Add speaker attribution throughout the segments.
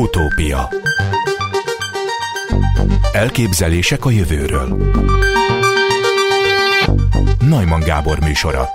Speaker 1: Utópia. Elképzelések a jövőről. Najman Gábor műsora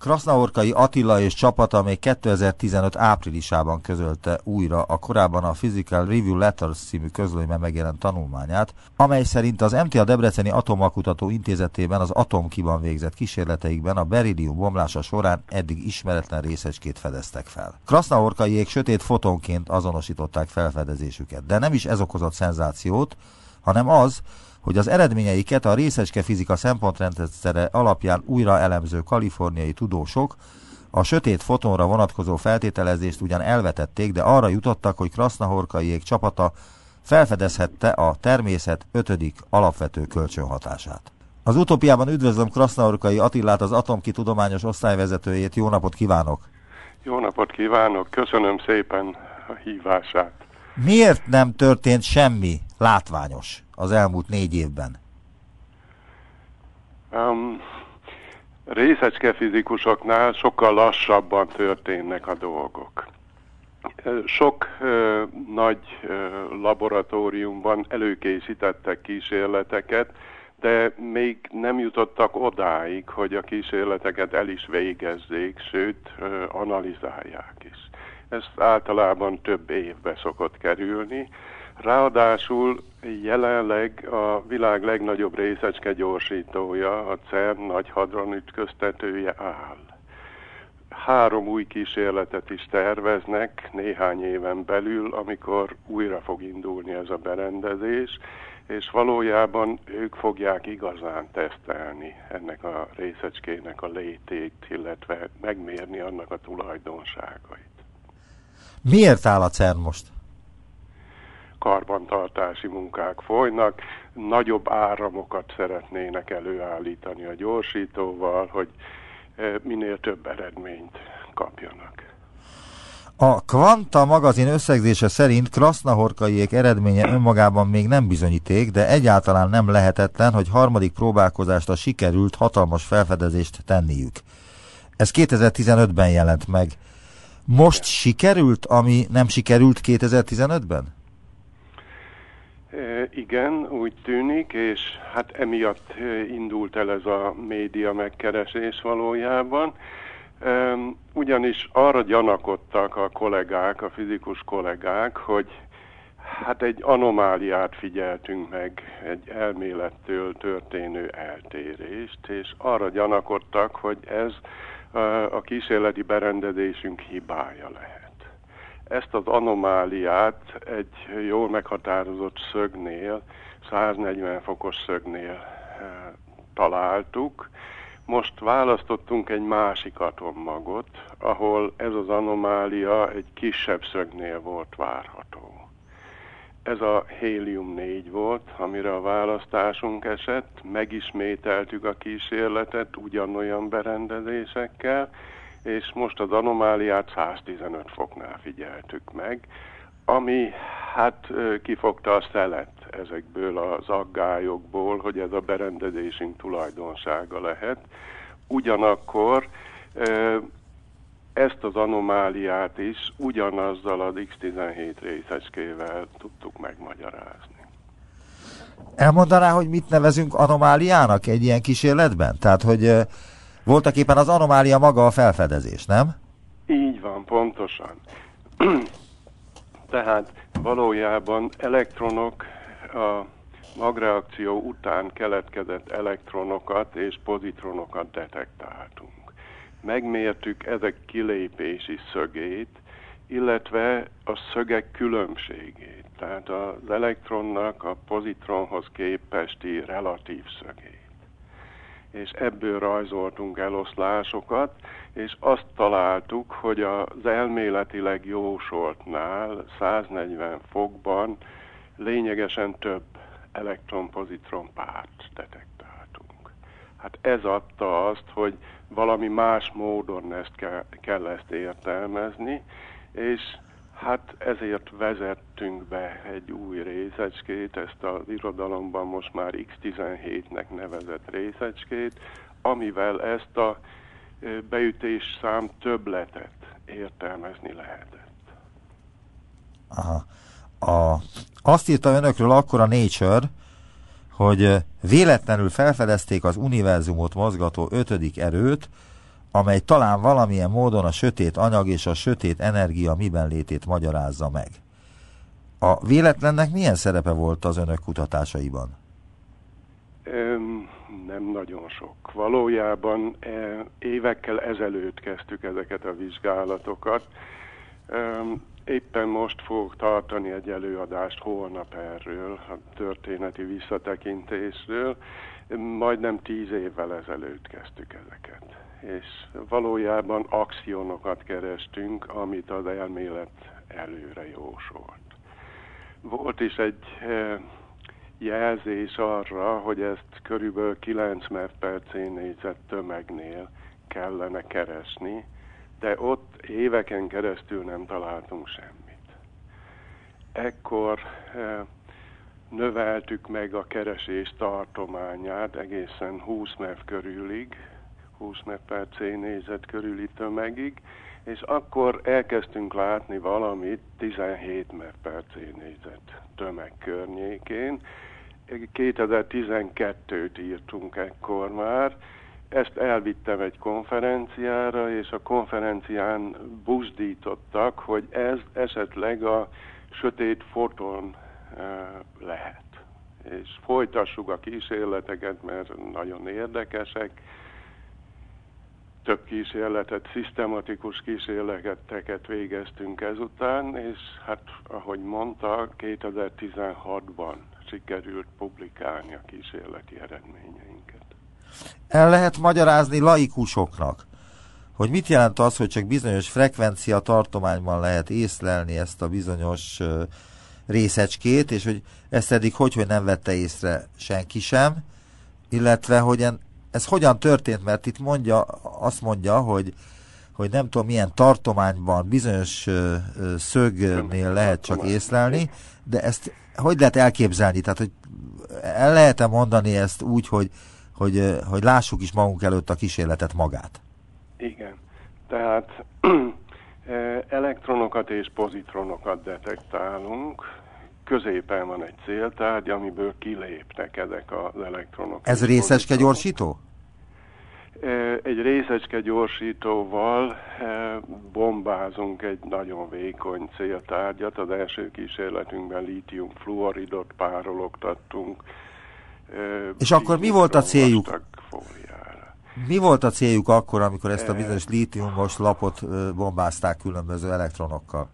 Speaker 2: Krasznaorkai Attila és csapata még 2015 áprilisában közölte újra a korábban a Physical Review Letters című közlönyben megjelent tanulmányát, amely szerint az MTA Debreceni Atomalkutató Intézetében az atomkiban végzett kísérleteikben a berillium bomlása során eddig ismeretlen részecskét fedeztek fel. Krasznaorkaiék sötét fotonként azonosították felfedezésüket, de nem is ez okozott szenzációt, hanem az, hogy az eredményeiket a részecske fizika szempontrendszere alapján újra elemző kaliforniai tudósok a sötét fotonra vonatkozó feltételezést ugyan elvetették, de arra jutottak, hogy Krasznahorkaiék csapata felfedezhette a természet ötödik alapvető kölcsönhatását. Az utópiában üdvözlöm Krasznahorkai Attillát, az Atomki tudományos osztályvezetőjét. Jó napot kívánok!
Speaker 3: Jó napot kívánok! Köszönöm szépen a hívását!
Speaker 2: Miért nem történt semmi látványos az elmúlt négy évben?
Speaker 3: Um, részecske sokkal lassabban történnek a dolgok. Sok ö, nagy ö, laboratóriumban előkészítettek kísérleteket, de még nem jutottak odáig, hogy a kísérleteket el is végezzék, sőt, ö, analizálják is. Ez általában több évbe szokott kerülni. Ráadásul jelenleg a világ legnagyobb részecske gyorsítója, a CERN nagy hadron ütköztetője áll. Három új kísérletet is terveznek néhány éven belül, amikor újra fog indulni ez a berendezés, és valójában ők fogják igazán tesztelni ennek a részecskének a létét, illetve megmérni annak a tulajdonságait.
Speaker 2: Miért áll a CERN most?
Speaker 3: Karbantartási munkák folynak, nagyobb áramokat szeretnének előállítani a gyorsítóval, hogy minél több eredményt kapjanak.
Speaker 2: A Kvanta magazin összegzése szerint Krasznahorkaiék eredménye önmagában még nem bizonyíték, de egyáltalán nem lehetetlen, hogy harmadik próbálkozást a sikerült hatalmas felfedezést tenniük. Ez 2015-ben jelent meg. Most sikerült, ami nem sikerült 2015-ben?
Speaker 3: Igen, úgy tűnik, és hát emiatt indult el ez a média megkeresés valójában. Ugyanis arra gyanakodtak a kollégák, a fizikus kollégák, hogy hát egy anomáliát figyeltünk meg, egy elmélettől történő eltérést, és arra gyanakodtak, hogy ez a kísérleti berendezésünk hibája lehet. Ezt az anomáliát egy jól meghatározott szögnél, 140 fokos szögnél e, találtuk. Most választottunk egy másik atommagot, ahol ez az anomália egy kisebb szögnél volt várható. Ez a hélium-4 volt, amire a választásunk esett, megismételtük a kísérletet ugyanolyan berendezésekkel, és most az anomáliát 115 foknál figyeltük meg, ami hát kifogta a szelet ezekből az aggályokból, hogy ez a berendezésünk tulajdonsága lehet. Ugyanakkor ezt az anomáliát is ugyanazzal az X17 részecskével tudtuk megmagyarázni.
Speaker 2: Elmondaná, hogy mit nevezünk anomáliának egy ilyen kísérletben? Tehát, hogy voltak éppen az anomália maga a felfedezés, nem?
Speaker 3: Így van, pontosan. Tehát valójában elektronok a magreakció után keletkezett elektronokat és pozitronokat detektáltunk. Megmértük ezek kilépési szögét, illetve a szögek különbségét, tehát az elektronnak a pozitronhoz képesti relatív szögét és ebből rajzoltunk eloszlásokat, és azt találtuk, hogy az elméletileg jósoltnál 140 fokban lényegesen több elektron-pozitron párt detektáltunk. Hát ez adta azt, hogy valami más módon ezt kell, kell ezt értelmezni, és Hát ezért vezettünk be egy új részecskét, ezt az irodalomban most már X17-nek nevezett részecskét, amivel ezt a beütés szám többletet értelmezni lehetett.
Speaker 2: Aha. A, azt írta önökről akkor a Nature, hogy véletlenül felfedezték az univerzumot mozgató ötödik erőt, amely talán valamilyen módon a sötét anyag és a sötét energia miben létét magyarázza meg. A véletlennek milyen szerepe volt az önök kutatásaiban?
Speaker 3: Öm, nem nagyon sok. Valójában e, évekkel ezelőtt kezdtük ezeket a vizsgálatokat. Öm, éppen most fogok tartani egy előadást holnap erről, a történeti visszatekintésről. Majdnem tíz évvel ezelőtt kezdtük ezeket. És valójában akciónokat kerestünk, amit az elmélet előre jósolt. Volt is egy e, jelzés arra, hogy ezt körülbelül 9 MF per négyzet tömegnél kellene keresni, de ott éveken keresztül nem találtunk semmit. Ekkor e, növeltük meg a keresés tartományát egészen 20 MF körülig, 20 MF per négyzet körüli tömegig, és akkor elkezdtünk látni valamit 17 MF per négyzet tömeg környékén. 2012-t írtunk ekkor már, ezt elvittem egy konferenciára, és a konferencián buzdítottak, hogy ez esetleg a sötét foton lehet. És folytassuk a kísérleteket, mert nagyon érdekesek. Több kísérletet, szisztematikus kísérleteket végeztünk ezután, és hát, ahogy mondta, 2016-ban sikerült publikálni a kísérleti eredményeinket.
Speaker 2: El lehet magyarázni laikusoknak, hogy mit jelent az, hogy csak bizonyos frekvencia tartományban lehet észlelni ezt a bizonyos részecskét, és hogy ezt eddig hogy, hogy nem vette észre senki sem, illetve hogy ez hogyan történt, mert itt mondja, azt mondja, hogy, hogy nem tudom milyen tartományban bizonyos szögnél lehet csak észlelni, de ezt hogy lehet elképzelni? Tehát, hogy el lehet-e mondani ezt úgy, hogy, hogy, hogy lássuk is magunk előtt a kísérletet magát?
Speaker 3: Igen. Tehát elektronokat és pozitronokat detektálunk, középen van egy céltárgy, amiből kilépnek ezek az elektronok.
Speaker 2: Ez részecske gyorsító?
Speaker 3: Egy részecske gyorsítóval bombázunk egy nagyon vékony céltárgyat. Az első kísérletünkben lítium fluoridot párologtattunk.
Speaker 2: És akkor mi volt a céljuk? Mi volt a céljuk akkor, amikor ezt a bizonyos lítiumos lapot bombázták különböző elektronokkal?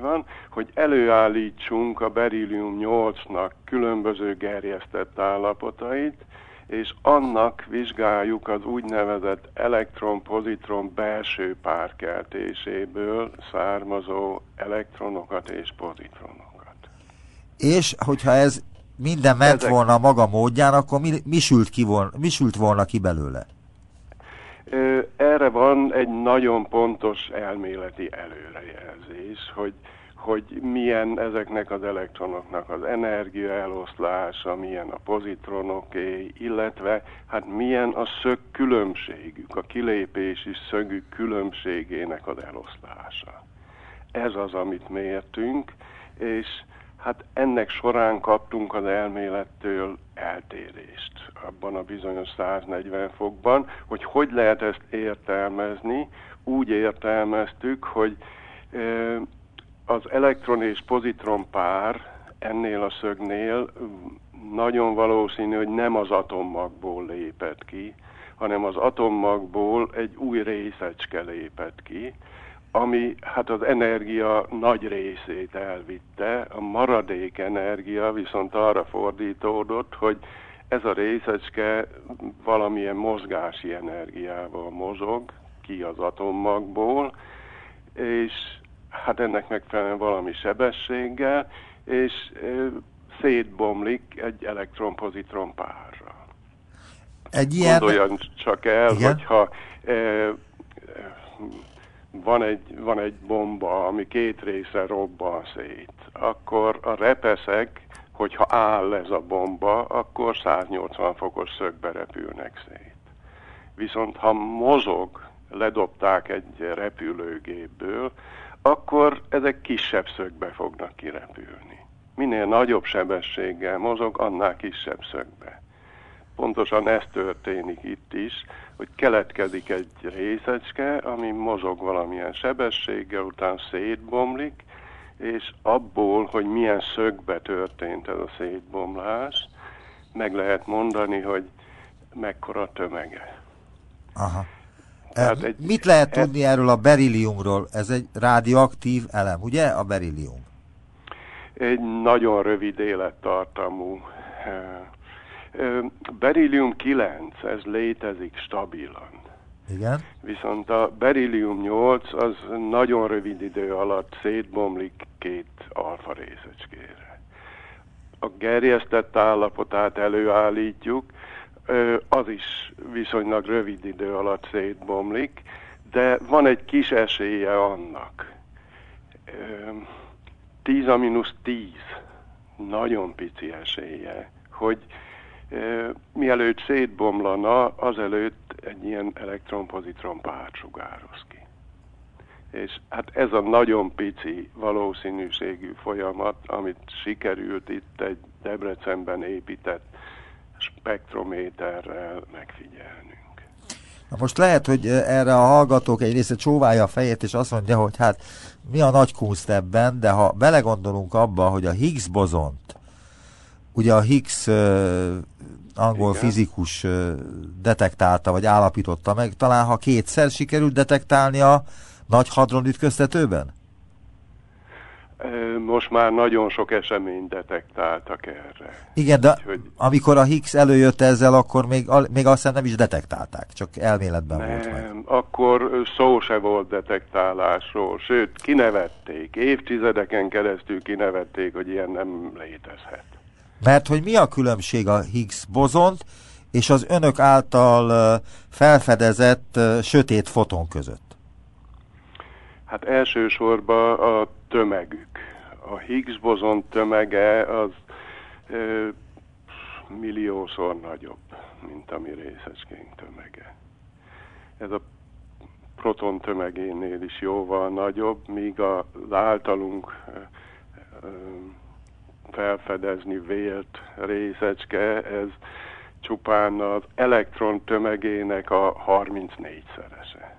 Speaker 3: Úgy van, hogy előállítsunk a berillium 8-nak különböző gerjesztett állapotait, és annak vizsgáljuk az úgynevezett elektron-pozitron belső párkeltéséből származó elektronokat és pozitronokat.
Speaker 2: És hogyha ez minden ment Ezek... volna maga módján, akkor mi, mi, sült ki volna, mi sült volna ki belőle?
Speaker 3: Erre van egy nagyon pontos elméleti előrejelzés, hogy hogy milyen ezeknek az elektronoknak az energia eloszlása, milyen a pozitronoké, illetve hát milyen a szög különbségük, a kilépési szögük különbségének az eloszlása. Ez az, amit mértünk, és hát ennek során kaptunk az elmélettől eltérést abban a bizonyos 140 fokban, hogy hogy lehet ezt értelmezni. Úgy értelmeztük, hogy az elektron és pozitron pár ennél a szögnél nagyon valószínű, hogy nem az atommagból lépett ki, hanem az atommagból egy új részecske lépett ki, ami hát az energia nagy részét elvitte, a maradék energia viszont arra fordítódott, hogy ez a részecske valamilyen mozgási energiával mozog ki az atommagból, és hát ennek megfelelően valami sebességgel, és szétbomlik egy elektron-pozitron párra.
Speaker 2: Egy ilyen...
Speaker 3: Gondoljon csak el, Igen? hogyha e, van, egy, van egy bomba, ami két része robban szét, akkor a repeszek, hogyha áll ez a bomba, akkor 180 fokos szögbe repülnek szét. Viszont ha mozog ledobták egy repülőgépből, akkor ezek kisebb szögbe fognak kirepülni. Minél nagyobb sebességgel mozog, annál kisebb szögbe. Pontosan ez történik itt is, hogy keletkezik egy részecske, ami mozog valamilyen sebességgel, után szétbomlik, és abból, hogy milyen szögbe történt ez a szétbomlás, meg lehet mondani, hogy mekkora tömege.
Speaker 2: Aha. Tehát egy, Mit lehet ez, tudni erről a berilliumról? Ez egy radioaktív elem, ugye, a berillium?
Speaker 3: Egy nagyon rövid élettartamú. Berillium 9, ez létezik stabilan.
Speaker 2: Igen.
Speaker 3: Viszont a berillium 8 az nagyon rövid idő alatt szétbomlik két alfa részecskére. A gerjesztett állapotát előállítjuk, az is viszonylag rövid idő alatt szétbomlik, de van egy kis esélye annak. 10 a mínusz 10, nagyon pici esélye, hogy mielőtt szétbomlana, azelőtt egy ilyen elektron-pozitron párt sugároz ki. És hát ez a nagyon pici valószínűségű folyamat, amit sikerült itt egy Debrecenben épített spektrométerrel megfigyelnünk.
Speaker 2: Na most lehet, hogy erre a hallgatók egy része csóválja a fejét, és azt mondja, hogy hát mi a nagy kunst ebben, de ha belegondolunk abba, hogy a Higgs bozont, ugye a Higgs angol Igen. fizikus detektálta, vagy állapította meg, talán ha kétszer sikerült detektálni a nagy hadron ütköztetőben?
Speaker 3: most már nagyon sok eseményt detektáltak erre.
Speaker 2: Igen, de Úgyhogy... amikor a Higgs előjött ezzel, akkor még, még azt nem is detektálták, csak elméletben nem, volt meg.
Speaker 3: akkor szó se volt detektálásról, sőt, kinevették, évtizedeken keresztül kinevették, hogy ilyen nem létezhet.
Speaker 2: Mert hogy mi a különbség a Higgs bozont és az önök által felfedezett sötét foton között?
Speaker 3: Hát elsősorban a tömegük. A Higgs bozon tömege az ö, milliószor nagyobb, mint a mi részecskénk tömege. Ez a proton tömegénél is jóval nagyobb, míg az általunk ö, ö, felfedezni vélt részecske, ez csupán az elektron tömegének a 34-szerese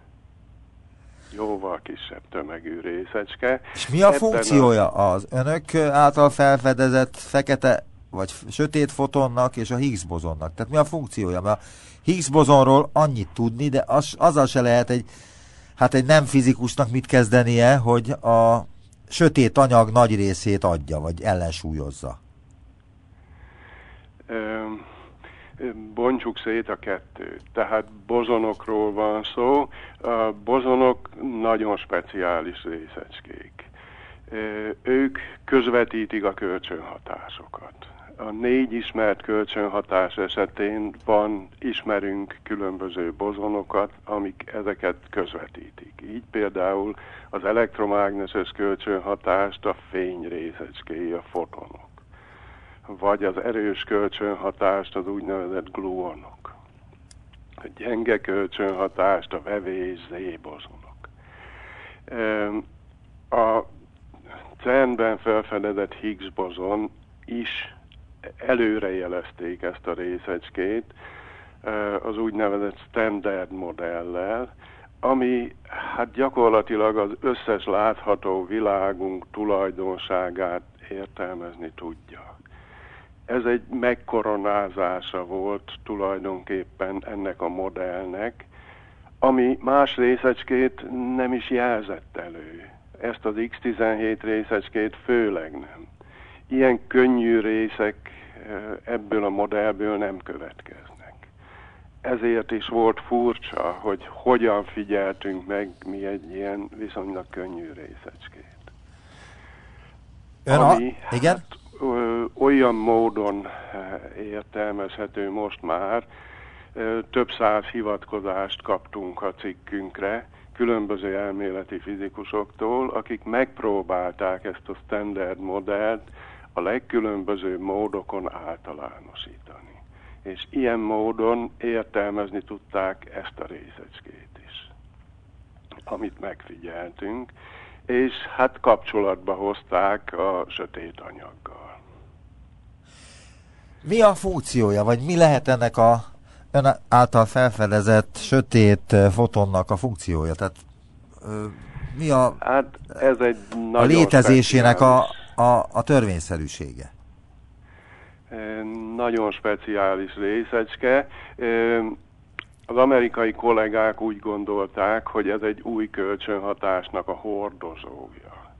Speaker 3: jóval kisebb tömegű részecske.
Speaker 2: És mi a Ebben funkciója a... az önök által felfedezett fekete vagy sötét fotonnak és a Higgs bozonnak? Tehát mi a funkciója? Mert a Higgs bozonról annyit tudni, de az, azzal se lehet egy, hát egy nem fizikusnak mit kezdenie, hogy a sötét anyag nagy részét adja, vagy ellensúlyozza.
Speaker 3: Bontsuk szét a kettőt. Tehát bozonokról van szó. A bozonok nagyon speciális részecskék. Ők közvetítik a kölcsönhatásokat. A négy ismert kölcsönhatás esetén van, ismerünk különböző bozonokat, amik ezeket közvetítik. Így például az elektromágneses kölcsönhatást a fény részecskéi, a fotonok vagy az erős kölcsönhatást az úgynevezett gluonok. A gyenge kölcsönhatást a vevés zébozonok. A CERN-ben felfedezett Higgs bozon is előrejelezték ezt a részecskét az úgynevezett standard modellel, ami hát gyakorlatilag az összes látható világunk tulajdonságát értelmezni tudja ez egy megkoronázása volt tulajdonképpen ennek a modellnek, ami más részecskét nem is jelzett elő. Ezt az X17 részecskét főleg nem. Ilyen könnyű részek ebből a modellből nem következnek. Ezért is volt furcsa, hogy hogyan figyeltünk meg mi egy ilyen viszonylag könnyű részecskét.
Speaker 2: Ön Ami, a... Igen? Hát,
Speaker 3: olyan módon értelmezhető most már, több száz hivatkozást kaptunk a cikkünkre, különböző elméleti fizikusoktól, akik megpróbálták ezt a standard modellt a legkülönbözőbb módokon általánosítani. És ilyen módon értelmezni tudták ezt a részecskét is. amit megfigyeltünk, és hát kapcsolatba hozták a sötét anyaggal.
Speaker 2: Mi a funkciója, vagy mi lehet ennek a ön által felfedezett sötét fotonnak a funkciója? Tehát mi a,
Speaker 3: hát ez egy
Speaker 2: a létezésének a, a, a törvényszerűsége?
Speaker 3: Nagyon speciális részecske. Az amerikai kollégák úgy gondolták, hogy ez egy új kölcsönhatásnak a hordozója.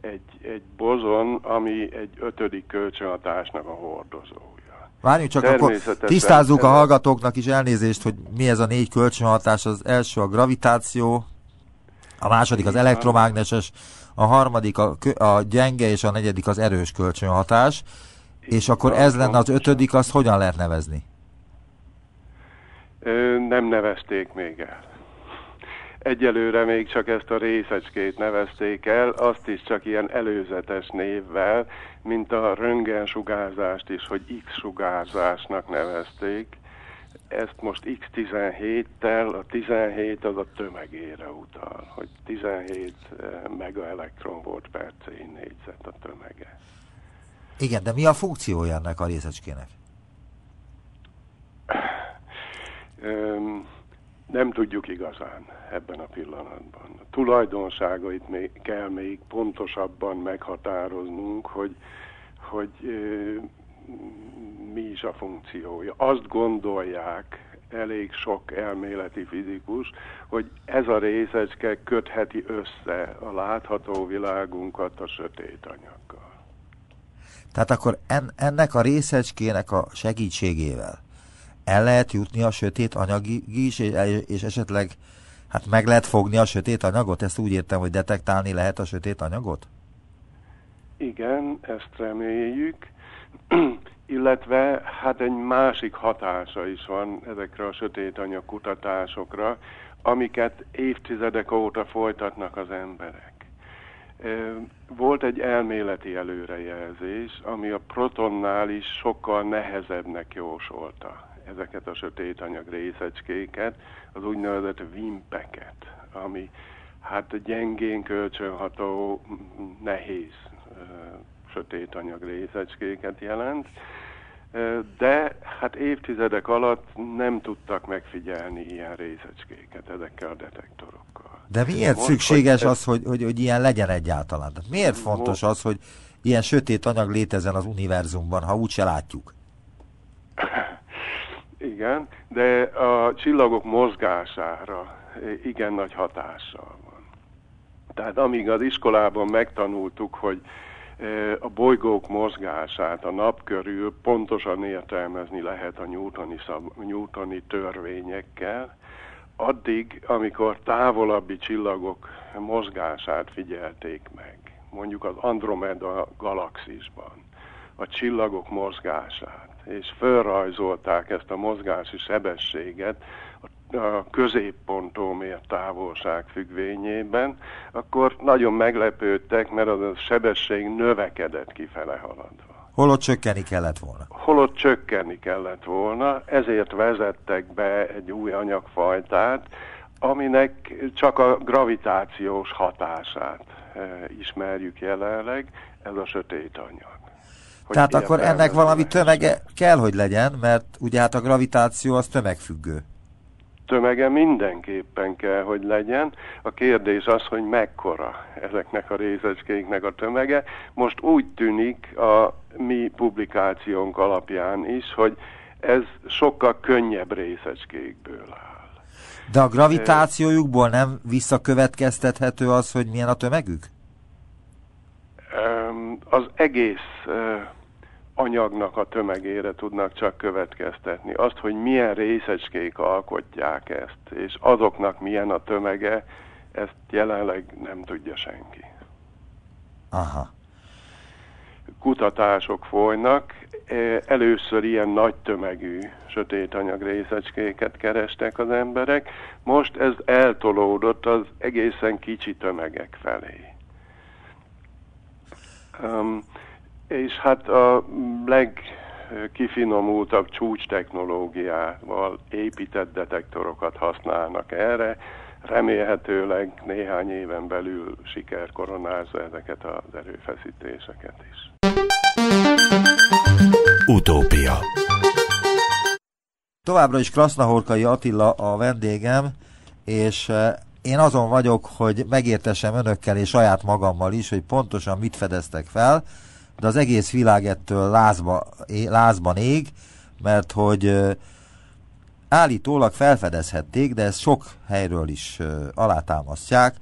Speaker 3: Egy, egy bozon, ami egy ötödik kölcsönhatásnak a hordozója.
Speaker 2: Várjunk csak, akkor tisztázzuk a hallgatóknak is elnézést, hogy mi ez a négy kölcsönhatás. Az első a gravitáció, a második az elektromágneses, a harmadik a, a gyenge, és a negyedik az erős kölcsönhatás. És akkor ez lenne az ötödik, azt hogyan lehet nevezni?
Speaker 3: nem nevezték még el. Egyelőre még csak ezt a részecskét nevezték el, azt is csak ilyen előzetes névvel, mint a röntgensugárzást is, hogy X-sugárzásnak nevezték. Ezt most X17-tel, a 17 az a tömegére utal, hogy 17 megaelektron volt per C négyzet a tömege.
Speaker 2: Igen, de mi a funkciója ennek a részecskének?
Speaker 3: nem tudjuk igazán ebben a pillanatban. A tulajdonságait még, kell még pontosabban meghatároznunk, hogy, hogy mi is a funkciója. Azt gondolják elég sok elméleti fizikus, hogy ez a részecske kötheti össze a látható világunkat a sötét anyaggal.
Speaker 2: Tehát akkor en, ennek a részecskének a segítségével el lehet jutni a sötét anyagig is, és esetleg hát meg lehet fogni a sötét anyagot? Ezt úgy értem, hogy detektálni lehet a sötét anyagot?
Speaker 3: Igen, ezt reméljük. Illetve hát egy másik hatása is van ezekre a sötét anyag kutatásokra, amiket évtizedek óta folytatnak az emberek. Volt egy elméleti előrejelzés, ami a protonnál is sokkal nehezebbnek jósolta ezeket a sötét anyag részecskéket, az úgynevezett vimpeket, ami hát gyengén kölcsönható, nehéz sötét anyag részecskéket jelent, de hát évtizedek alatt nem tudtak megfigyelni ilyen részecskéket ezekkel a detektorokkal.
Speaker 2: De miért Most, szükséges hogy az, hogy, hogy, hogy ilyen legyen egyáltalán? Tehát miért fontos az, hogy ilyen sötét anyag létezzen az univerzumban, ha úgyse látjuk?
Speaker 3: Igen, de a csillagok mozgására igen nagy hatással van. Tehát amíg az iskolában megtanultuk, hogy e, a bolygók mozgását a nap körül pontosan értelmezni lehet a newtoni, szab, newtoni törvényekkel, addig, amikor távolabbi csillagok mozgását figyelték meg, mondjuk az Andromeda galaxisban, a csillagok mozgását, és felrajzolták ezt a mozgási sebességet a középponttól mért távolság függvényében, akkor nagyon meglepődtek, mert az a sebesség növekedett kifele haladva.
Speaker 2: Holott csökkenni kellett volna.
Speaker 3: Holott csökkenni kellett volna, ezért vezettek be egy új anyagfajtát, aminek csak a gravitációs hatását e, ismerjük jelenleg, ez a sötét anyag.
Speaker 2: Tehát akkor ennek valami tömege kell, hogy legyen, mert ugye hát a gravitáció az tömegfüggő.
Speaker 3: Tömege mindenképpen kell, hogy legyen. A kérdés az, hogy mekkora ezeknek a részecskéknek a tömege. Most úgy tűnik a mi publikációnk alapján is, hogy ez sokkal könnyebb részecskékből áll.
Speaker 2: De a gravitációjukból nem visszakövetkeztethető az, hogy milyen a tömegük?
Speaker 3: Az egész anyagnak a tömegére tudnak csak következtetni. Azt, hogy milyen részecskék alkotják ezt, és azoknak milyen a tömege, ezt jelenleg nem tudja senki.
Speaker 2: Aha.
Speaker 3: Kutatások folynak, e, először ilyen nagy tömegű sötét anyag részecskéket kerestek az emberek, most ez eltolódott az egészen kicsi tömegek felé. Um, és hát a legkifinomultabb csúcs technológiával épített detektorokat használnak erre. remélhetőleg néhány éven belül siker koronázza ezeket az erőfeszítéseket is.
Speaker 1: Utópia
Speaker 2: Továbbra is Krasznahorkai Attila a vendégem, és eh, én azon vagyok, hogy megértesem önökkel és saját magammal is, hogy pontosan mit fedeztek fel, de az egész világ ettől lázba, lázban ég, mert hogy állítólag felfedezhették, de ezt sok helyről is alátámasztják,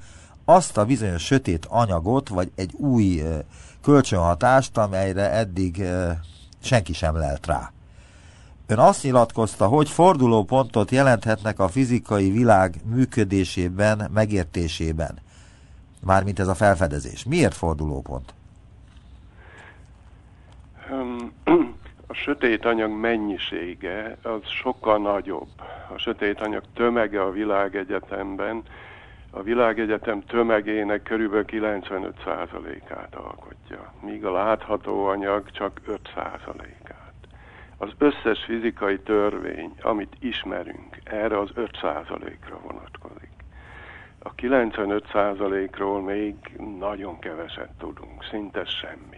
Speaker 2: azt a bizonyos sötét anyagot, vagy egy új kölcsönhatást, amelyre eddig senki sem lelt rá. Ön azt nyilatkozta, hogy fordulópontot jelenthetnek a fizikai világ működésében, megértésében. Mármint ez a felfedezés. Miért fordulópont?
Speaker 3: A sötét anyag mennyisége az sokkal nagyobb. A sötét anyag tömege a világegyetemben, a világegyetem tömegének körülbelül 95%-át alkotja, míg a látható anyag csak 5%-át. Az összes fizikai törvény, amit ismerünk, erre az 5%-ra vonatkozik. A 95%-ról még nagyon keveset tudunk, szinte semmit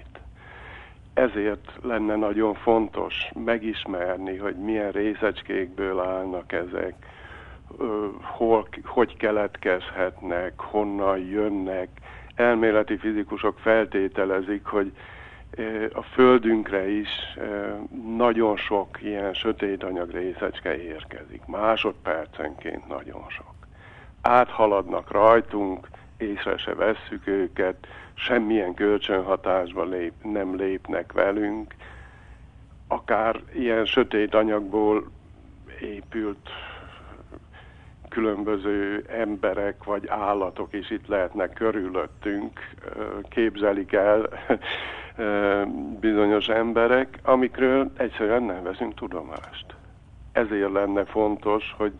Speaker 3: ezért lenne nagyon fontos megismerni, hogy milyen részecskékből állnak ezek, hol, hogy keletkezhetnek, honnan jönnek. Elméleti fizikusok feltételezik, hogy a Földünkre is nagyon sok ilyen sötét anyag részecske érkezik, másodpercenként nagyon sok. Áthaladnak rajtunk, észre se vesszük őket, semmilyen kölcsönhatásba lép, nem lépnek velünk, akár ilyen sötét anyagból épült különböző emberek vagy állatok is itt lehetnek körülöttünk, képzelik el bizonyos emberek, amikről egyszerűen nem veszünk tudomást. Ezért lenne fontos, hogy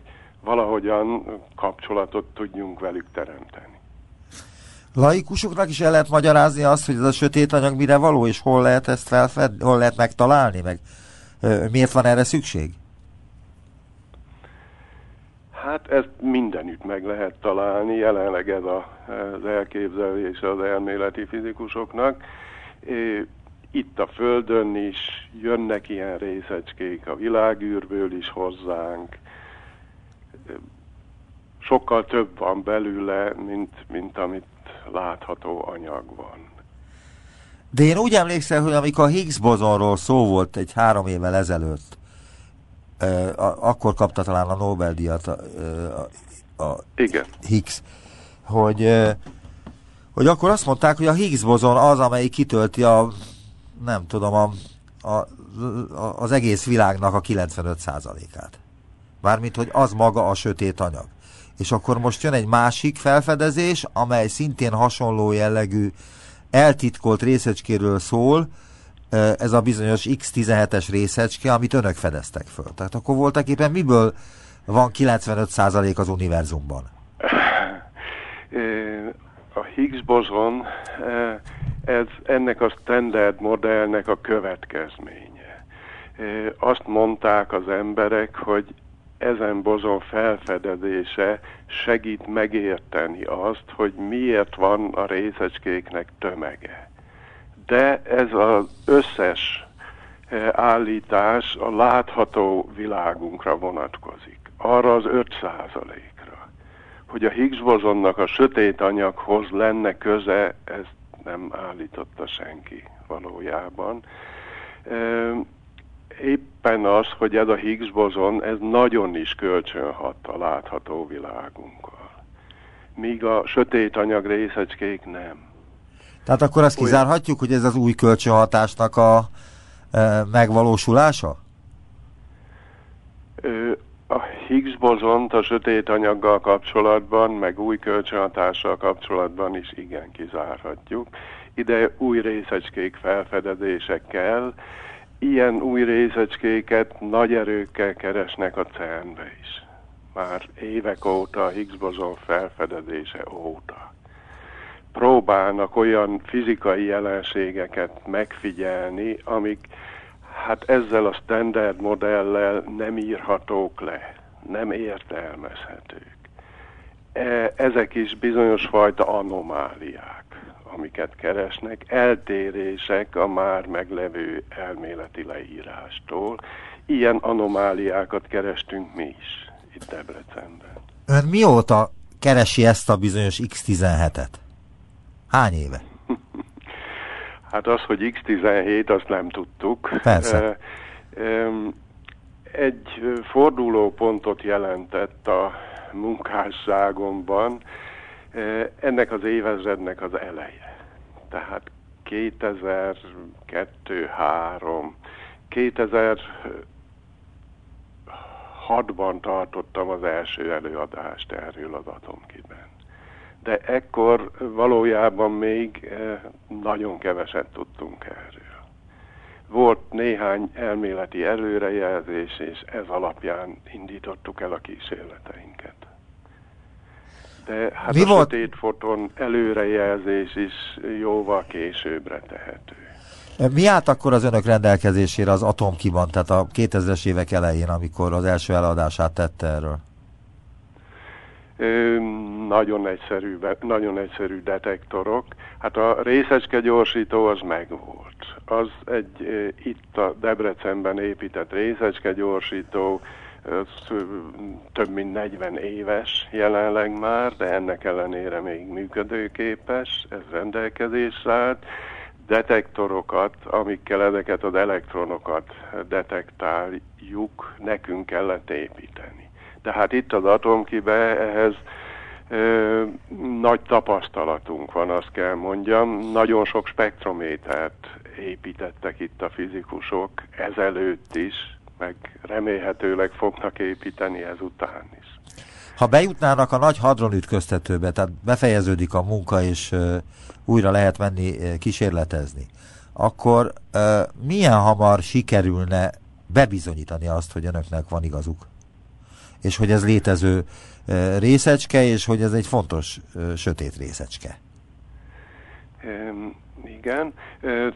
Speaker 3: valahogyan kapcsolatot tudjunk velük teremteni.
Speaker 2: Laikusoknak is el lehet magyarázni azt, hogy ez a sötét anyag mire való, és hol lehet ezt felfedni, hol lehet megtalálni, meg miért van erre szükség?
Speaker 3: Hát ezt mindenütt meg lehet találni, jelenleg ez a, az elképzelés az elméleti fizikusoknak. Itt a Földön is jönnek ilyen részecskék a világűrből is hozzánk. Sokkal több van belőle, mint, mint amit látható anyag van.
Speaker 2: De én úgy emlékszem, hogy amikor a Higgs bozonról szó volt egy három évvel ezelőtt, akkor kapta talán a Nobel-díjat a,
Speaker 3: a, a Igen.
Speaker 2: Higgs, hogy, hogy akkor azt mondták, hogy a Higgs bozon az, amelyik kitölti a nem tudom, a, a, az egész világnak a 95%-át. Mármint, hogy az maga a sötét anyag és akkor most jön egy másik felfedezés, amely szintén hasonló jellegű eltitkolt részecskéről szól, ez a bizonyos X17-es részecske, amit önök fedeztek föl. Tehát akkor voltak éppen miből van 95% az univerzumban?
Speaker 3: A Higgs bozon ez ennek a standard modellnek a következménye. Azt mondták az emberek, hogy ezen bozon felfedezése segít megérteni azt, hogy miért van a részecskéknek tömege. De ez az összes eh, állítás a látható világunkra vonatkozik. Arra az 5 ra Hogy a Higgs bozonnak a sötét anyaghoz lenne köze, ezt nem állította senki valójában éppen az, hogy ez a Higgs bozon, ez nagyon is kölcsönhat a látható világunkkal. Míg a sötét anyag részecskék nem.
Speaker 2: Tehát akkor azt kizárhatjuk, hogy ez az új kölcsönhatásnak a e, megvalósulása?
Speaker 3: A Higgs bozont a sötét anyaggal kapcsolatban, meg új kölcsönhatással kapcsolatban is igen kizárhatjuk. Ide új részecskék felfedezése kell, ilyen új részecskéket nagy erőkkel keresnek a CERN-be is. Már évek óta, Higgs bozon felfedezése óta. Próbálnak olyan fizikai jelenségeket megfigyelni, amik hát ezzel a standard modellel nem írhatók le, nem értelmezhetők. e, ezek is bizonyos fajta anomáliák, amiket keresnek, eltérések a már meglevő elméleti leírástól. Ilyen anomáliákat kerestünk mi is itt Debrecenben.
Speaker 2: Ön mióta keresi ezt a bizonyos X17-et? Hány éve?
Speaker 3: Hát az, hogy X17, azt nem tudtuk.
Speaker 2: Persze.
Speaker 3: Egy fordulópontot jelentett a munkásságomban, ennek az évezrednek az eleje. Tehát 2002 3 2006-ban tartottam az első előadást erről az atomkiben de ekkor valójában még nagyon keveset tudtunk erről. Volt néhány elméleti előrejelzés, és ez alapján indítottuk el a kísérleteinket. De hát Mi a volt? sötét foton előrejelzés is jóval későbbre tehető.
Speaker 2: Mi állt akkor az önök rendelkezésére az atomkiban, tehát a 2000-es évek elején, amikor az első eladását tette erről?
Speaker 3: nagyon egyszerű, nagyon egyszerű detektorok. Hát a részecske gyorsító az megvolt. Az egy itt a Debrecenben épített részecske gyorsító, több mint 40 éves jelenleg már, de ennek ellenére még működőképes, ez rendelkezésre állt. Detektorokat, amikkel ezeket az elektronokat detektáljuk, nekünk kellett építeni. Tehát itt az atomkibe ehhez ö, nagy tapasztalatunk van, azt kell mondjam. Nagyon sok spektrométert építettek itt a fizikusok ezelőtt is, meg remélhetőleg fognak építeni ezután is.
Speaker 2: Ha bejutnának a nagy hadronütköztetőbe, tehát befejeződik a munka, és újra lehet menni kísérletezni, akkor milyen hamar sikerülne bebizonyítani azt, hogy önöknek van igazuk? és hogy ez létező részecske, és hogy ez egy fontos sötét részecske.
Speaker 3: Igen,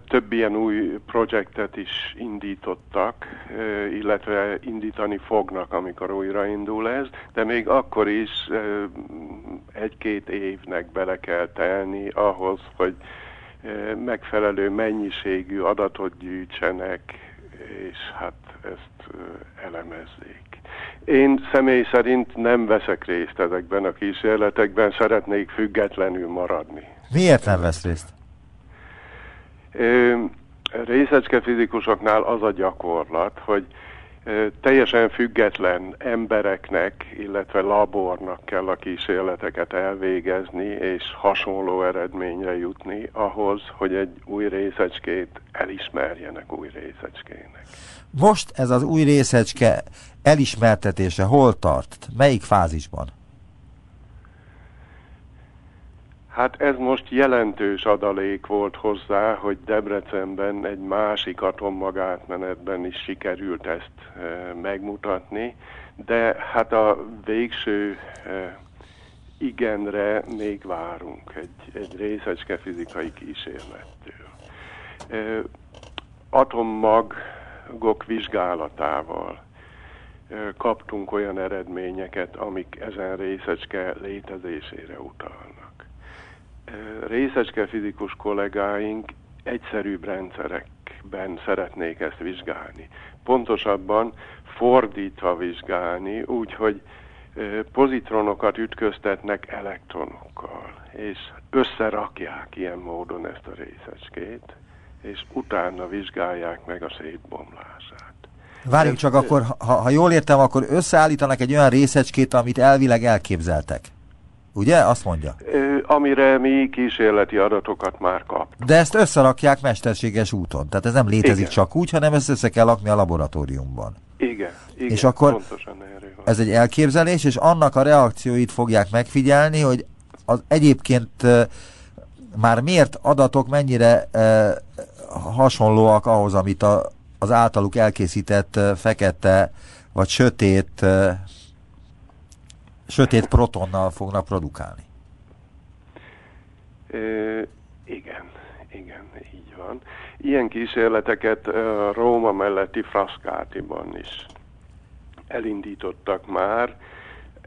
Speaker 3: több ilyen új projektet is indítottak, illetve indítani fognak, amikor újraindul ez, de még akkor is egy-két évnek bele kell telni ahhoz, hogy megfelelő mennyiségű adatot gyűjtsenek, és hát ezt elemezzék. Én személy szerint nem veszek részt ezekben a kísérletekben, szeretnék függetlenül maradni.
Speaker 2: Miért nem vesz részt?
Speaker 3: Részecske fizikusoknál az a gyakorlat, hogy teljesen független embereknek, illetve labornak kell a kísérleteket elvégezni, és hasonló eredményre jutni ahhoz, hogy egy új részecskét elismerjenek új részecskének.
Speaker 2: Most ez az új részecske elismertetése hol tart? Melyik fázisban?
Speaker 3: Hát ez most jelentős adalék volt hozzá, hogy Debrecenben egy másik atommagátmenetben is sikerült ezt e, megmutatni, de hát a végső e, igenre még várunk egy, egy részecske fizikai kísérlettől. E, atommagok vizsgálatával kaptunk olyan eredményeket, amik ezen részecske létezésére utalnak. Részecske fizikus kollégáink egyszerűbb rendszerekben szeretnék ezt vizsgálni. Pontosabban fordítva vizsgálni, úgyhogy pozitronokat ütköztetnek elektronokkal, és összerakják ilyen módon ezt a részecskét, és utána vizsgálják meg a szétbomlását.
Speaker 2: Várjunk csak akkor, ha, ha jól értem, akkor összeállítanak egy olyan részecskét, amit elvileg elképzeltek. Ugye? Azt mondja.
Speaker 3: Ö, amire mi kísérleti adatokat már kap.
Speaker 2: De ezt összerakják mesterséges úton. Tehát ez nem létezik igen. csak úgy, hanem ezt össze kell lakni a laboratóriumban.
Speaker 3: Igen, igen
Speaker 2: és akkor pontosan ez egy elképzelés, és annak a reakcióit fogják megfigyelni, hogy az egyébként már miért adatok mennyire hasonlóak ahhoz, amit a, az általuk elkészített fekete vagy sötét sötét protonnal fognak produkálni.
Speaker 3: Igen, igen, így van. Ilyen kísérleteket Róma melletti Frascatiban is elindítottak már.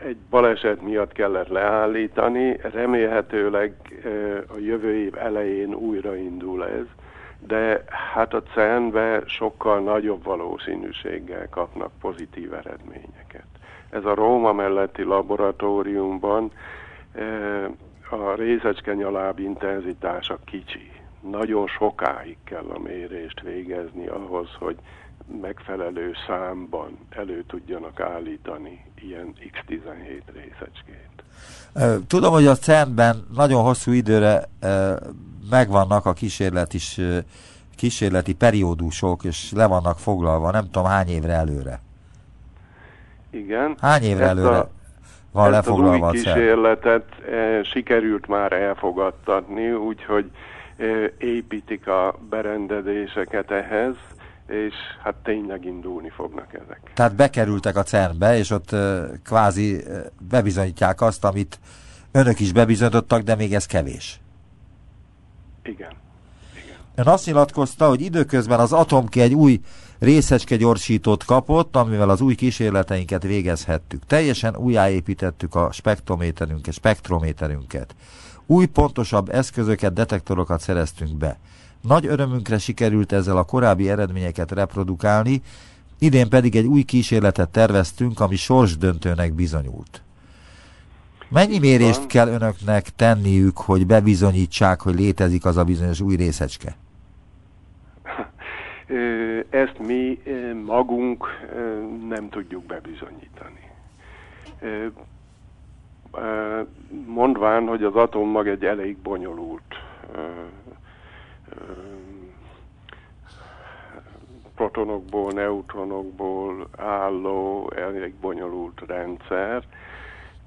Speaker 3: egy baleset miatt kellett leállítani, remélhetőleg a jövő év elején újraindul ez, de hát a CERN-be sokkal nagyobb valószínűséggel kapnak pozitív eredményeket. Ez a Róma melletti laboratóriumban a részecskenyaláb intenzitása kicsi. Nagyon sokáig kell a mérést végezni ahhoz, hogy megfelelő számban elő tudjanak állítani ilyen X17 részecskét.
Speaker 2: Tudom, hogy a CERN-ben nagyon hosszú időre megvannak a kísérlet is, kísérleti periódusok, és le vannak foglalva, nem tudom hány évre előre.
Speaker 3: Igen.
Speaker 2: Hány évre ezt előre a, van lefoglalva
Speaker 3: a kísérletet e, sikerült már elfogadtatni, úgyhogy e, építik a berendezéseket ehhez, és hát tényleg indulni fognak ezek.
Speaker 2: Tehát bekerültek a CERN-be, és ott e, kvázi bebizonyítják azt, amit önök is bebizonyítottak, de még ez kevés.
Speaker 3: Igen.
Speaker 2: Ön azt nyilatkozta, hogy időközben az Atomki egy új részecske gyorsítót kapott, amivel az új kísérleteinket végezhettük. Teljesen újjáépítettük a spektrométerünket, spektrométerünket. Új, pontosabb eszközöket, detektorokat szereztünk be. Nagy örömünkre sikerült ezzel a korábbi eredményeket reprodukálni, idén pedig egy új kísérletet terveztünk, ami sorsdöntőnek bizonyult. Mennyi mérést kell önöknek tenniük, hogy bebizonyítsák, hogy létezik az a bizonyos új részecske?
Speaker 3: Ezt mi magunk nem tudjuk bebizonyítani. Mondván, hogy az atommag egy elég bonyolult protonokból, neutronokból álló, elég bonyolult rendszer,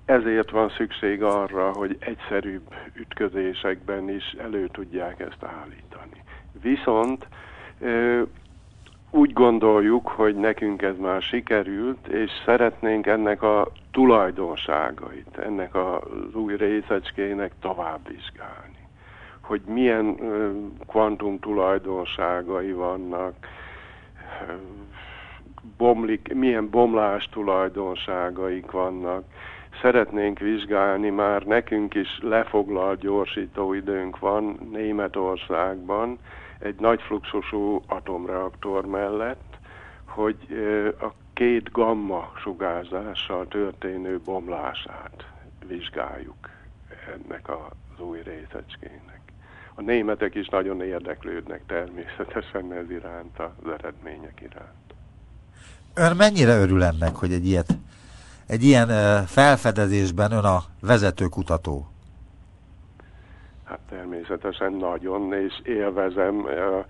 Speaker 3: ezért van szükség arra, hogy egyszerűbb ütközésekben is elő tudják ezt állítani. Viszont úgy gondoljuk, hogy nekünk ez már sikerült, és szeretnénk ennek a tulajdonságait, ennek az új részecskének tovább vizsgálni. Hogy milyen kvantum tulajdonságai vannak, bomlik, milyen bomlás tulajdonságaik vannak, szeretnénk vizsgálni, már nekünk is lefoglalt gyorsítóidőnk van Németországban, egy nagy fluxusú atomreaktor mellett, hogy a két gamma sugárzással történő bomlását vizsgáljuk ennek az új részecskének. A németek is nagyon érdeklődnek természetesen ez iránt, az eredmények iránt.
Speaker 2: Ön mennyire örül ennek, hogy egy ilyet egy ilyen felfedezésben ön a vezető kutató?
Speaker 3: Hát természetesen nagyon, és élvezem a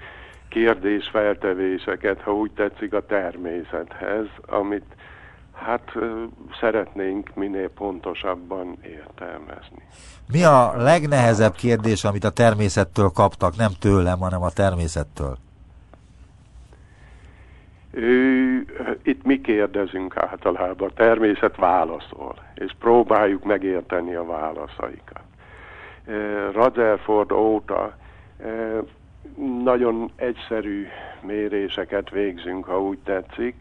Speaker 3: kérdésfeltevéseket, ha úgy tetszik a természethez, amit hát szeretnénk minél pontosabban értelmezni.
Speaker 2: Mi a legnehezebb kérdés, amit a természettől kaptak, nem tőlem, hanem a természettől?
Speaker 3: Ő, itt mi kérdezünk általában, a természet válaszol, és próbáljuk megérteni a válaszaikat. Rutherford óta nagyon egyszerű méréseket végzünk, ha úgy tetszik.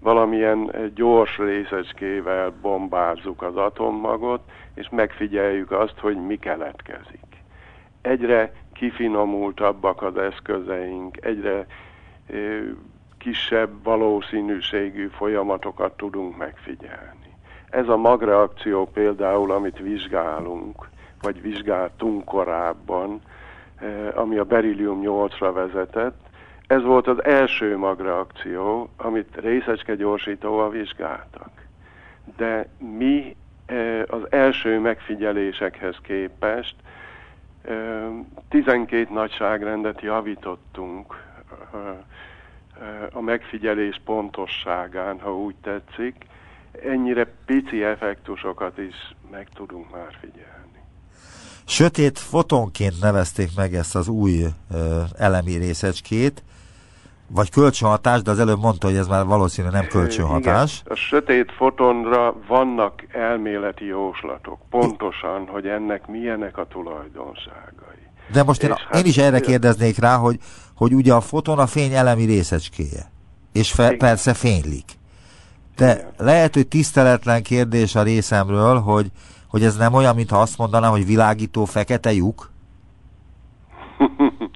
Speaker 3: Valamilyen gyors részecskével bombázzuk az atommagot, és megfigyeljük azt, hogy mi keletkezik. Egyre kifinomultabbak az eszközeink, egyre kisebb valószínűségű folyamatokat tudunk megfigyelni. Ez a magreakció például, amit vizsgálunk, vagy vizsgáltunk korábban, eh, ami a berillium 8-ra vezetett, ez volt az első magreakció, amit részecske gyorsítóval vizsgáltak. De mi eh, az első megfigyelésekhez képest 12 eh, nagyságrendet javítottunk a megfigyelés pontosságán, ha úgy tetszik, ennyire pici effektusokat is meg tudunk már figyelni.
Speaker 2: Sötét fotonként nevezték meg ezt az új ö, elemi részecskét, vagy kölcsönhatás, de az előbb mondta, hogy ez már valószínűleg nem kölcsönhatás.
Speaker 3: Igen, a sötét fotonra vannak elméleti jóslatok, pontosan, hogy ennek milyenek a tulajdonságai.
Speaker 2: De most én, hát, én is erre kérdeznék rá, hogy hogy ugye a foton a fény elemi részecskéje, és fe, persze fénylik. De lehet, hogy tiszteletlen kérdés a részemről, hogy, hogy ez nem olyan, mintha azt mondanám, hogy világító fekete lyuk?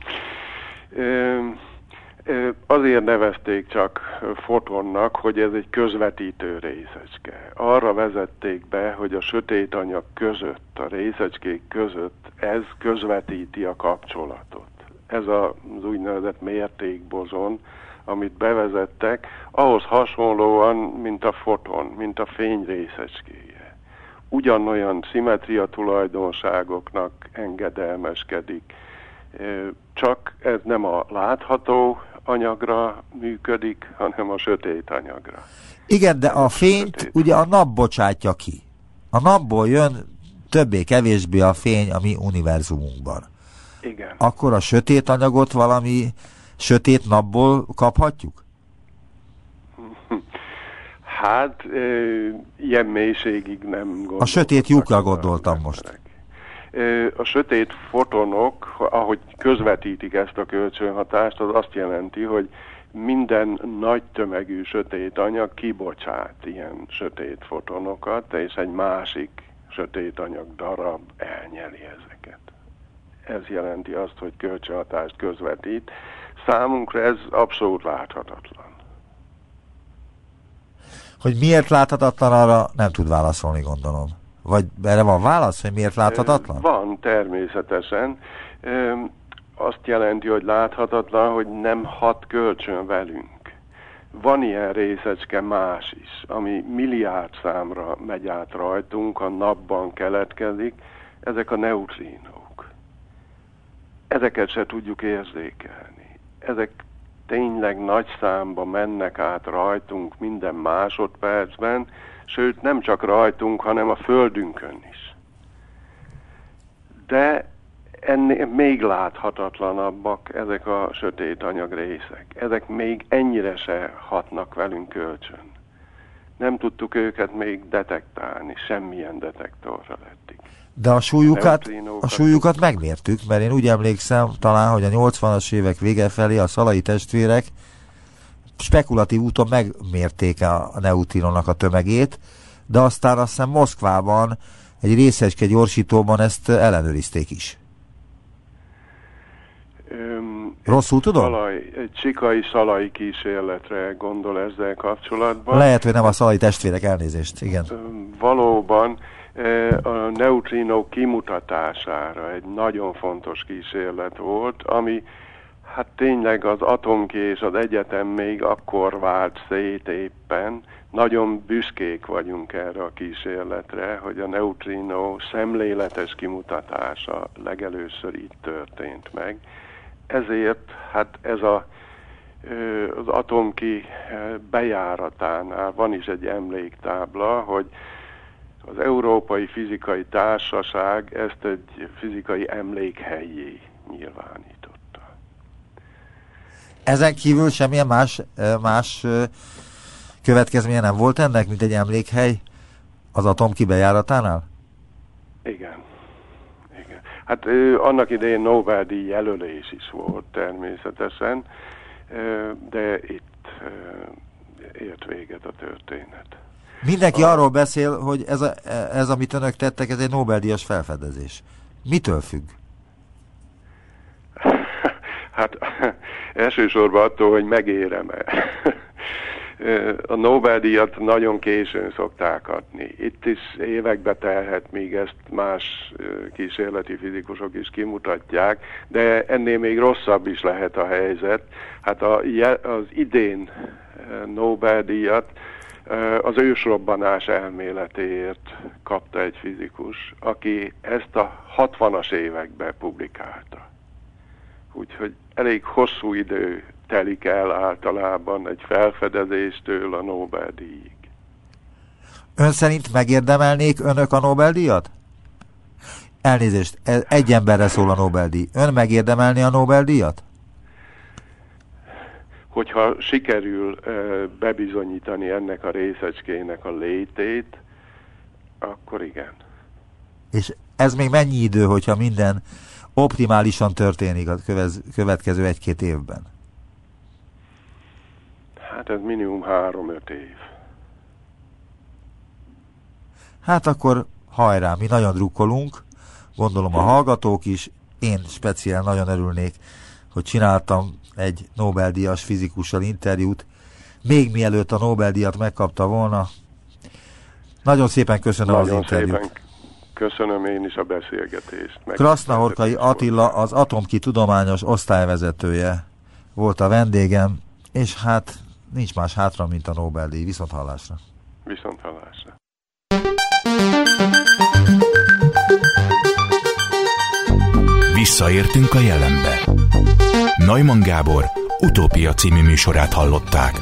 Speaker 3: Azért nevezték csak fotonnak, hogy ez egy közvetítő részecske. Arra vezették be, hogy a sötét anyag között, a részecskék között ez közvetíti a kapcsolatot. Ez az úgynevezett mértékbozon, amit bevezettek, ahhoz hasonlóan, mint a foton, mint a fény részecskéje. Ugyanolyan szimmetria tulajdonságoknak engedelmeskedik, csak ez nem a látható anyagra működik, hanem a sötét anyagra.
Speaker 2: Igen, de a fényt sötét. ugye a nap bocsátja ki. A napból jön többé-kevésbé a fény a mi univerzumunkban.
Speaker 3: Igen.
Speaker 2: Akkor a sötét anyagot valami sötét napból kaphatjuk?
Speaker 3: Hát, e, ilyen mélységig nem gondoltam.
Speaker 2: A sötét lyukra gondoltam most.
Speaker 3: A sötét fotonok, ahogy közvetítik ezt a kölcsönhatást, az azt jelenti, hogy minden nagy tömegű sötét anyag kibocsát ilyen sötét fotonokat, és egy másik sötét anyag darab elnyeli ezeket. Ez jelenti azt, hogy kölcsönhatást közvetít. Számunkra ez abszolút láthatatlan.
Speaker 2: Hogy miért láthatatlan, arra nem tud válaszolni, gondolom. Vagy erre van válasz, hogy miért láthatatlan?
Speaker 3: Van, természetesen. Azt jelenti, hogy láthatatlan, hogy nem hat kölcsön velünk. Van ilyen részecske más is, ami milliárd számra megy át rajtunk, a napban keletkezik, ezek a neutrinók. Ezeket se tudjuk érzékelni. Ezek tényleg nagy számba mennek át rajtunk minden másodpercben, sőt nem csak rajtunk, hanem a földünkön is. De ennél még láthatatlanabbak ezek a sötét anyag részek. Ezek még ennyire se hatnak velünk kölcsön. Nem tudtuk őket még detektálni, semmilyen detektorra lettik.
Speaker 2: De a súlyukat, a súlyukat megmértük, mert én úgy emlékszem talán, hogy a 80-as évek vége felé a szalai testvérek spekulatív úton megmérték a neutrinonnak a tömegét, de aztán azt hiszem Moszkvában egy részecske gyorsítóban ezt ellenőrizték is.
Speaker 3: Öm,
Speaker 2: Rosszul tudom?
Speaker 3: Szalai, egy csikai szalai kísérletre gondol ezzel kapcsolatban.
Speaker 2: Lehet, hogy nem a szalai testvérek elnézést, igen.
Speaker 3: Öm, valóban a neutrinó kimutatására egy nagyon fontos kísérlet volt, ami Hát tényleg az atomki az egyetem még akkor vált szét éppen. Nagyon büszkék vagyunk erre a kísérletre, hogy a neutrino szemléletes kimutatása legelőször itt történt meg. Ezért hát ez a, az atomki bejáratánál van is egy emléktábla, hogy az Európai Fizikai Társaság ezt egy fizikai emlékhelyé nyilvánít.
Speaker 2: Ezen kívül semmilyen más, más következménye nem volt ennek, mint egy emlékhely az atom kibejáratánál?
Speaker 3: Igen. Igen. Hát annak idején Nobel-díj jelölés is volt természetesen, de itt ért véget a történet.
Speaker 2: Mindenki a... arról beszél, hogy ez, a, ez, amit önök tettek, ez egy Nobel-díjas felfedezés. Mitől függ?
Speaker 3: Hát elsősorban attól, hogy megérem-e. A Nobel-díjat nagyon későn szokták adni. Itt is évekbe telhet, míg ezt más kísérleti fizikusok is kimutatják, de ennél még rosszabb is lehet a helyzet. Hát a, az idén Nobel-díjat az ősrobbanás elméletéért kapta egy fizikus, aki ezt a 60-as években publikálta. Úgyhogy elég hosszú idő telik el általában egy felfedezéstől a Nobel-díjig.
Speaker 2: Ön szerint megérdemelnék önök a Nobel-díjat? Elnézést, e- egy emberre szól a Nobel-díj. Ön megérdemelni a Nobel-díjat?
Speaker 3: Hogyha sikerül bebizonyítani ennek a részecskének a létét, akkor igen.
Speaker 2: És ez még mennyi idő, hogyha minden optimálisan történik a következő egy-két évben?
Speaker 3: Hát ez minimum három-öt év.
Speaker 2: Hát akkor hajrá, mi nagyon drukkolunk, gondolom a hallgatók is, én speciál nagyon örülnék, hogy csináltam egy Nobel-díjas fizikussal interjút, még mielőtt a Nobel-díjat megkapta volna. Nagyon szépen köszönöm nagyon az interjút. Szépen
Speaker 3: köszönöm én is a beszélgetést.
Speaker 2: Krasznahorkai Attila az Atomki tudományos osztályvezetője volt a vendégem, és hát nincs más hátra, mint a Nobel-díj. Viszont hallásra.
Speaker 3: Viszont hallásra.
Speaker 1: Visszaértünk a jelenbe. Neumann Gábor utópia című műsorát hallották.